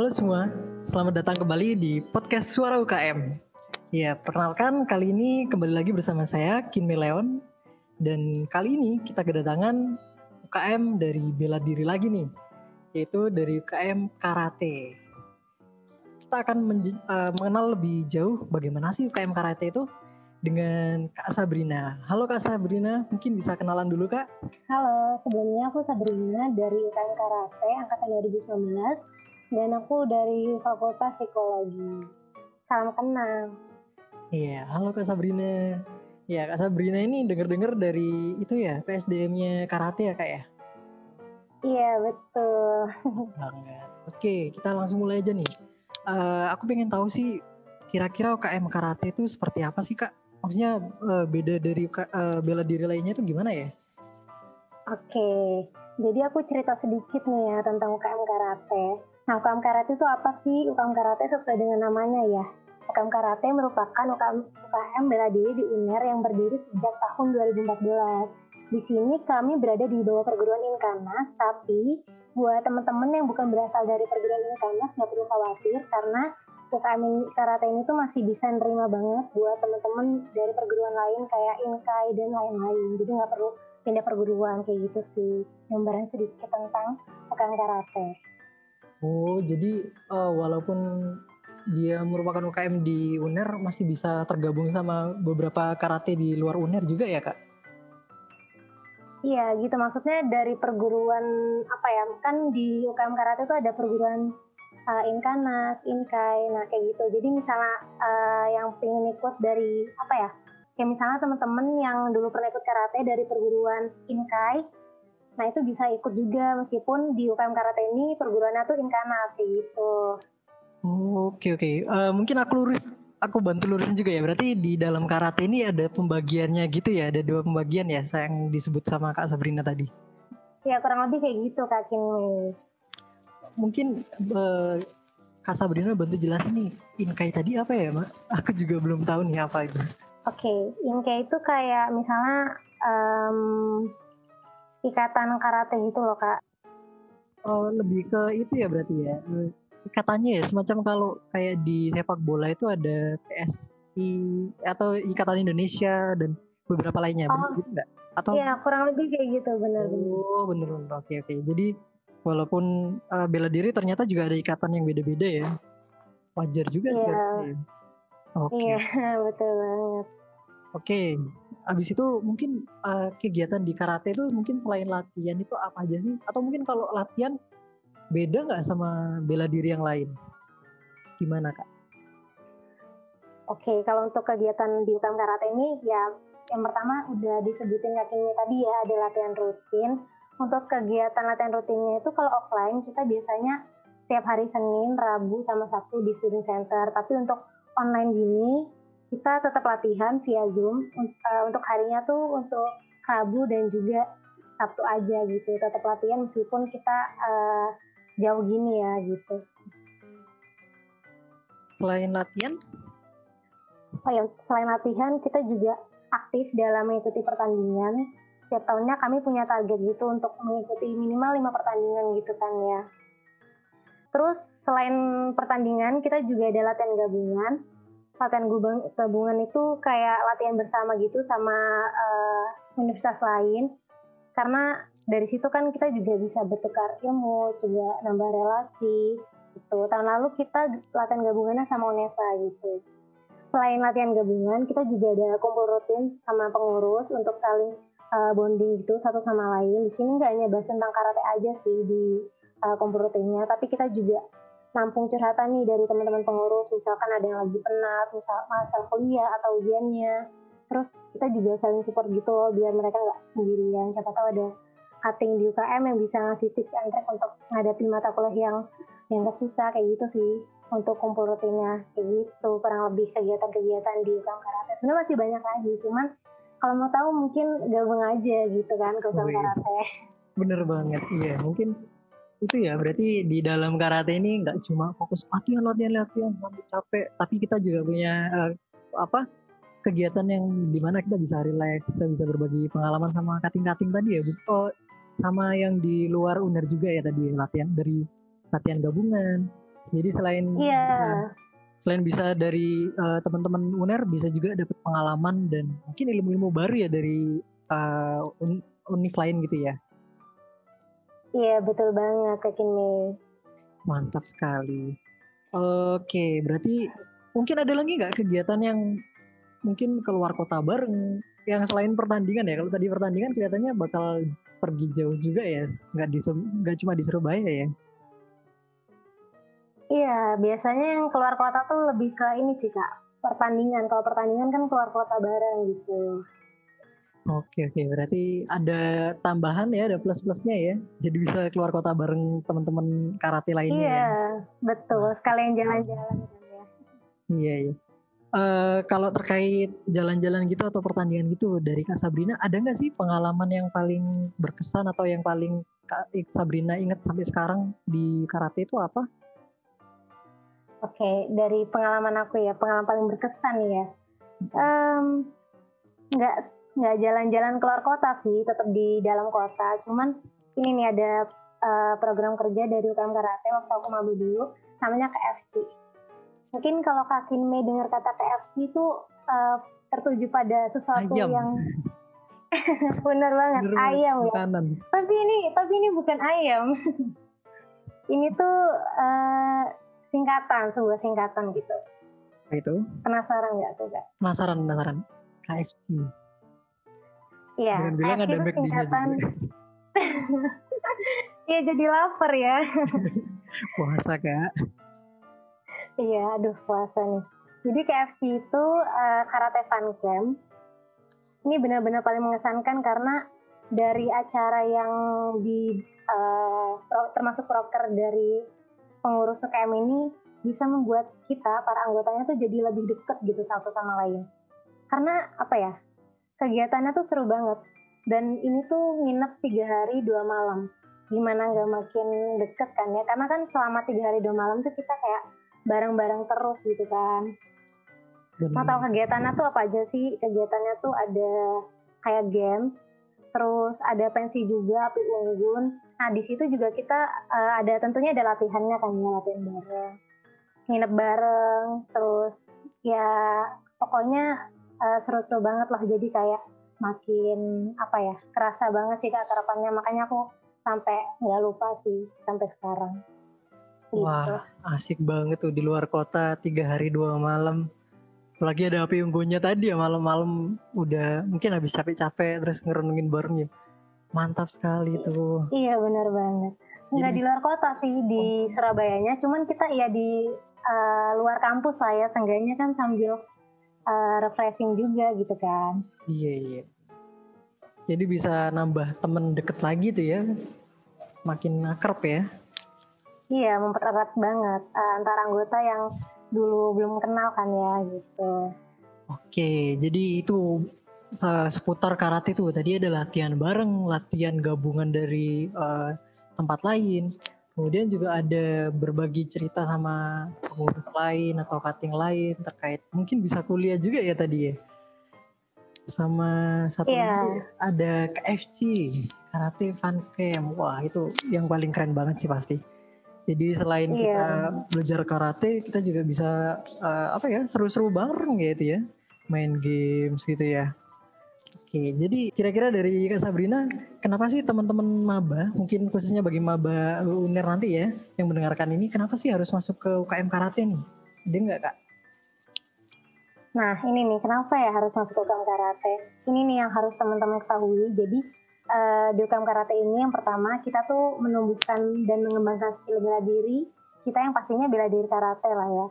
halo semua. Selamat datang kembali di podcast Suara UKM. Ya, perkenalkan kali ini kembali lagi bersama saya Kinmi Leon dan kali ini kita kedatangan UKM dari bela diri lagi nih, yaitu dari UKM Karate. Kita akan uh, mengenal lebih jauh bagaimana sih UKM Karate itu dengan Kak Sabrina. Halo Kak Sabrina, mungkin bisa kenalan dulu Kak? Halo, sebelumnya aku Sabrina dari UKM Karate angkatan 2019 dan aku dari Fakultas Psikologi. Salam kenal. Iya, halo Kak Sabrina. Ya, Kak Sabrina ini denger-dengar dari itu ya, PSDM-nya karate ya, Kak ya? Iya, betul. Banget. Oke, kita langsung mulai aja nih. Uh, aku pengen tahu sih, kira-kira UKM karate itu seperti apa sih, Kak? Maksudnya uh, beda dari uh, bela diri lainnya itu gimana ya? Oke, jadi aku cerita sedikit nih ya tentang UKM karate. Nah, UKM Karate itu apa sih? UKM Karate sesuai dengan namanya ya. UKM Karate merupakan UKM, UKM bela diri di UNER yang berdiri sejak tahun 2014. Di sini kami berada di bawah perguruan Inkanas, tapi buat teman-teman yang bukan berasal dari perguruan Inkanas nggak perlu khawatir karena UKM Karate ini tuh masih bisa nerima banget buat teman-teman dari perguruan lain kayak Inkai dan lain-lain. Jadi nggak perlu pindah perguruan kayak gitu sih. Gambaran sedikit tentang UKM Karate. Oh, jadi uh, walaupun dia merupakan UKM di UNER masih bisa tergabung sama beberapa karate di luar UNER juga ya, Kak? Iya, gitu maksudnya dari perguruan apa ya? Kan di UKM karate itu ada perguruan uh, Inkanas, Inkai, nah kayak gitu. Jadi misalnya uh, yang pengen ikut dari apa ya? Kayak misalnya teman-teman yang dulu pernah ikut karate dari perguruan Inkai, Nah itu bisa ikut juga meskipun di UKM Karate ini perguruannya tuh Inkanas kayak gitu. Oh, oke oke. Uh, mungkin aku lurus, aku bantu lurusin juga ya. Berarti di dalam karate ini ada pembagiannya gitu ya? Ada dua pembagian ya, yang disebut sama Kak Sabrina tadi. Ya kurang lebih kayak gitu Kak Kinmi. Mungkin uh, Kak Sabrina bantu jelasin nih, Inkai tadi apa ya, Mak? Aku juga belum tahu nih apa itu. Oke, okay, Inkai itu kayak misalnya um, ikatan karate gitu loh kak. Oh lebih ke itu ya berarti ya ikatannya ya semacam kalau kayak di sepak bola itu ada PSI atau Ikatan Indonesia dan beberapa lainnya oh, gitu enggak? Atau Iya kurang lebih kayak gitu benar Oh benar benar oke oke jadi walaupun uh, bela diri ternyata juga ada ikatan yang beda-beda ya wajar juga sih. Iya. Oke. Iya betul banget. Oke, habis itu mungkin uh, kegiatan di karate itu mungkin selain latihan itu apa aja sih? Atau mungkin kalau latihan beda nggak sama bela diri yang lain? Gimana kak? Oke, kalau untuk kegiatan di UKM Karate ini ya yang pertama udah disebutin kakinya tadi ya ada latihan rutin. Untuk kegiatan latihan rutinnya itu kalau offline kita biasanya setiap hari Senin, Rabu, sama Sabtu di student center. Tapi untuk online gini kita tetap latihan via Zoom uh, untuk harinya tuh untuk Rabu dan juga Sabtu aja gitu. Tetap latihan meskipun kita uh, jauh gini ya gitu. Selain latihan? Oh ya selain latihan kita juga aktif dalam mengikuti pertandingan. Setiap tahunnya kami punya target gitu untuk mengikuti minimal lima pertandingan gitu kan ya. Terus selain pertandingan kita juga ada latihan gabungan latihan gabungan itu kayak latihan bersama gitu sama uh, universitas lain. Karena dari situ kan kita juga bisa bertukar ilmu juga nambah relasi gitu. Tahun lalu kita latihan gabungannya sama UNESA gitu. Selain latihan gabungan kita juga ada kumpul rutin sama pengurus untuk saling uh, bonding gitu satu sama lain. Di sini nggak hanya bahas tentang karate aja sih di uh, kumpul rutinnya tapi kita juga nampung curhatan nih dari teman-teman pengurus. Misalkan ada yang lagi penat misal masalah kuliah atau ujiannya. Terus kita juga saling support gitu loh biar mereka nggak sendirian. Siapa tahu ada cutting di UKM yang bisa ngasih tips and trick untuk menghadapi mata kuliah yang yang gak susah kayak gitu sih. Untuk kumpul rutinnya kayak gitu. Kurang lebih kegiatan-kegiatan di UKM Karate. Sebenarnya masih banyak lagi cuman kalau mau tahu mungkin gabung aja gitu kan ke UKM. Karate. Bener banget iya. Mungkin itu ya berarti di dalam karate ini nggak cuma fokus latihan latihan latihan sampai capek tapi kita juga punya uh, apa kegiatan yang di mana kita bisa relax kita bisa berbagi pengalaman sama kating-kating tadi ya oh, sama yang di luar uner juga ya tadi latihan dari latihan gabungan Jadi selain Iya. uh, selain bisa dari uh, teman-teman UNER bisa juga dapat pengalaman dan mungkin ilmu-ilmu baru ya dari uh, un univ lain gitu ya. Iya betul banget Kak Kinme. Mantap sekali. Oke, berarti mungkin ada lagi nggak kegiatan yang mungkin keluar kota bareng yang selain pertandingan ya? Kalau tadi pertandingan kelihatannya bakal pergi jauh juga ya, nggak di nggak cuma di Surabaya ya? Iya, biasanya yang keluar kota tuh lebih ke ini sih kak, pertandingan. Kalau pertandingan kan keluar kota bareng gitu. Oke oke, berarti ada tambahan ya, ada plus plusnya ya. Jadi bisa keluar kota bareng teman-teman karate lainnya. Iya, ya? betul. Sekalian jalan-jalan kan ya. Iya iya. Uh, kalau terkait jalan-jalan gitu atau pertandingan gitu dari Kak Sabrina, ada nggak sih pengalaman yang paling berkesan atau yang paling Kak Sabrina ingat sampai sekarang di karate itu apa? Oke, dari pengalaman aku ya, pengalaman paling berkesan ya. Um, nggak nggak jalan-jalan keluar kota sih, tetap di dalam kota. Cuman ini nih ada uh, program kerja dari UKM Karate waktu aku mabu dulu, namanya KFC. Mungkin kalau Kak Kinme dengar kata KFC itu uh, tertuju pada sesuatu ayam. yang benar banget Bener, ayam ya. Tapi ini tapi ini bukan ayam. ini tuh uh, singkatan, sebuah singkatan gitu. Itu? Penasaran nggak tuh kak? Penasaran, penasaran. KFC. Iya, bilang ada itu McD-nya singkatan. juga. Iya jadi lapar ya. Puasa kak. Iya, aduh puasa nih. Jadi KFC itu uh, Karate Fun Camp. Ini benar-benar paling mengesankan karena dari acara yang di uh, termasuk proker dari pengurus UKM ini bisa membuat kita para anggotanya tuh jadi lebih deket gitu satu sama lain. Karena apa ya? Kegiatannya tuh seru banget. Dan ini tuh nginep tiga hari dua malam. Gimana nggak makin deket kan ya? Karena kan selama tiga hari dua malam tuh kita kayak bareng-bareng terus gitu kan. Mau tahu kegiatannya tuh apa aja sih? Kegiatannya tuh ada kayak games, terus ada pensi juga, api unggun. Nah di situ juga kita uh, ada tentunya ada latihannya kan ya latihan bareng, nginep bareng, terus ya pokoknya uh, seru-seru banget lah. Jadi kayak makin apa ya kerasa banget sih kak terapannya. Makanya aku sampai nggak lupa sih sampai sekarang. Gitu. Wah, asik banget tuh di luar kota tiga hari dua malam. Apalagi ada api unggunnya tadi ya malam-malam udah mungkin habis capek-capek terus ngerenungin bareng ya. Mantap sekali tuh. Iya benar banget. Nggak Jadi- di luar kota sih di Surabayanya, cuman kita ya di uh, luar kampus lah ya, seenggaknya kan sambil uh, refreshing juga gitu kan. Iya iya. Jadi bisa nambah temen deket lagi tuh ya. Makin akrab ya. Iya mempererat banget uh, antara anggota yang dulu belum kenal kan ya gitu. Oke, jadi itu se- seputar karate tuh tadi ada latihan bareng, latihan gabungan dari eh, tempat lain. Kemudian juga ada berbagi cerita sama pengurus lain atau cutting lain terkait mungkin bisa kuliah juga ya tadi ya. Sama satu Iya. lagi ada KFC, Karate Fun Camp. Wah, itu yang paling keren banget sih pasti. Jadi selain Iya. kita belajar karate, kita juga bisa eh, apa ya seru-seru bareng gitu ya, main games gitu ya. Oke, jadi kira-kira dari Kak Sabrina, kenapa sih teman-teman maba, mungkin khususnya bagi maba UNER nanti ya, yang mendengarkan ini, kenapa sih harus masuk ke UKM karate nih? Ada nggak kak? Nah ini nih kenapa ya harus masuk ke UKM Karate? Ini nih yang harus teman-teman ketahui. Jadi uh, di UKM Karate ini yang pertama kita tuh menumbuhkan dan mengembangkan skill bela diri kita yang pastinya bela diri karate lah ya.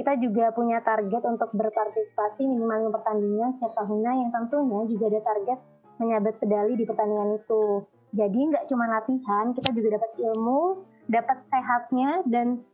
Kita juga punya target untuk berpartisipasi minimal lima pertandingan setiap tahunnya yang tentunya juga ada target menyabet pedali di pertandingan itu. Jadi nggak cuma latihan, kita juga dapat ilmu, dapat sehatnya dan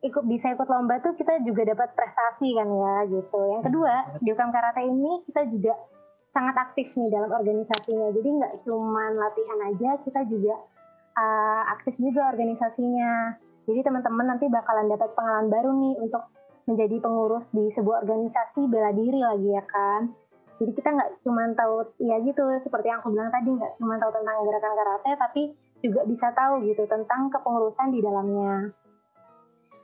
ikut bisa ikut lomba tuh kita juga dapat prestasi kan ya gitu. Yang kedua di UKM Karate ini kita juga sangat aktif nih dalam organisasinya. Jadi nggak cuma latihan aja, kita juga uh, aktif juga organisasinya. Jadi teman-teman nanti bakalan dapat pengalaman baru nih untuk menjadi pengurus di sebuah organisasi bela diri lagi ya kan. Jadi kita nggak cuma tahu ya gitu seperti yang aku bilang tadi nggak cuma tahu tentang gerakan karate tapi juga bisa tahu gitu tentang kepengurusan di dalamnya.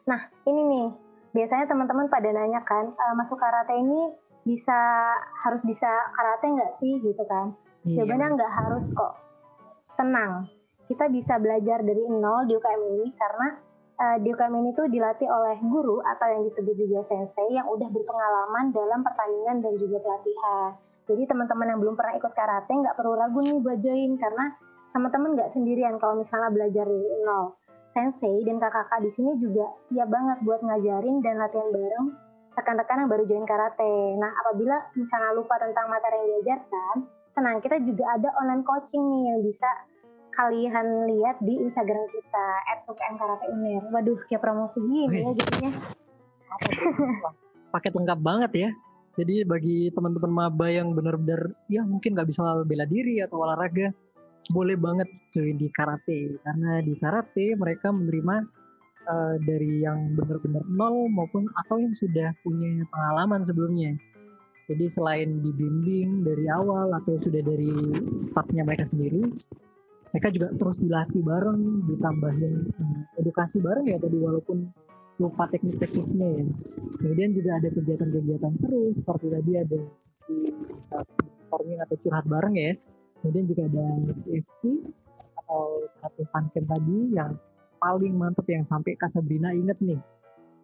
Nah, ini nih, biasanya teman-teman pada nanya kan, uh, masuk karate ini bisa harus bisa karate nggak sih gitu kan? Iya. Jawabannya nggak harus kok. Tenang, kita bisa belajar dari nol di UKM ini karena uh, di UKM ini tuh dilatih oleh guru atau yang disebut juga sensei yang udah berpengalaman dalam pertandingan dan juga pelatihan. Jadi teman-teman yang belum pernah ikut karate nggak perlu ragu nih buat join karena teman-teman nggak sendirian kalau misalnya belajar dari nol sensei dan kakak-kakak di sini juga siap banget buat ngajarin dan latihan bareng rekan-rekan yang baru join karate. Nah, apabila misalnya lupa tentang materi yang diajarkan, tenang, kita juga ada online coaching nih yang bisa kalian lihat di Instagram kita @ukm karate uner. Waduh, kayak promosi gini ya jadinya. Paket lengkap banget ya. Jadi bagi teman-teman maba yang benar-benar ya mungkin nggak bisa bela diri atau olahraga, boleh banget join di karate karena di karate mereka menerima uh, dari yang benar-benar nol maupun atau yang sudah punya pengalaman sebelumnya. Jadi selain dibimbing dari awal atau sudah dari startnya mereka sendiri, mereka juga terus dilatih bareng, ditambahin uh, edukasi bareng ya tadi walaupun lupa teknik-tekniknya ya. Kemudian juga ada kegiatan-kegiatan terus seperti tadi ada di uh, atau curhat bareng ya. Kemudian juga ada CFC atau satu function tadi yang paling mantep yang sampai Kak Sabrina inget nih.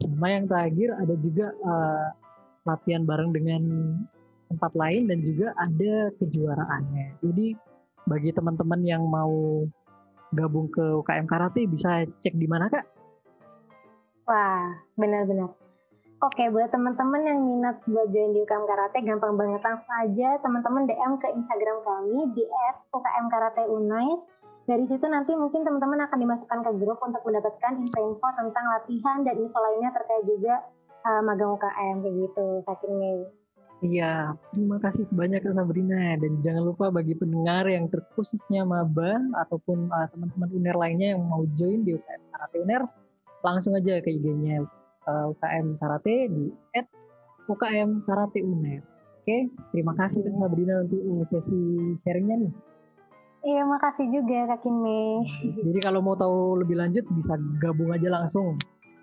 Sama yang terakhir ada juga uh, latihan bareng dengan tempat lain dan juga ada kejuaraannya. Jadi bagi teman-teman yang mau gabung ke UKM Karate bisa cek di mana kak? Wah benar-benar Oke, buat teman-teman yang minat buat join di UKM Karate, gampang banget langsung aja teman-teman DM ke Instagram kami di UKM Karate Unite. Dari situ nanti mungkin teman-teman akan dimasukkan ke grup untuk mendapatkan info-info tentang latihan dan info lainnya terkait juga uh, magang UKM kayak gitu, Kak Iya, terima kasih banyak Sabrina dan jangan lupa bagi pendengar yang terkhususnya maba ataupun uh, teman-teman UNER lainnya yang mau join di UKM Karate UNER, langsung aja ke IG-nya uh, eh, UKM Karate di at UKM Karate UNER. Oke, terima kasih Kak Sabrina untuk sesi sharingnya nih. Iya, makasih juga Kak Kinme. Jadi kalau mau tahu lebih lanjut bisa gabung aja langsung.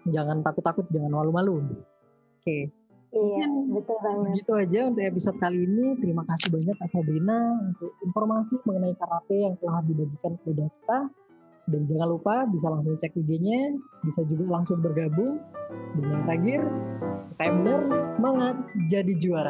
Jangan takut-takut, jangan malu-malu. Oke. Iya, betul banget. Begitu aja untuk episode kali ini. Terima kasih banyak Kak Sabrina untuk informasi mengenai karate yang telah dibagikan kepada kita. Dan jangan lupa bisa langsung cek IG-nya, bisa juga langsung bergabung. Terakhir, kayak benar, semangat jadi juara.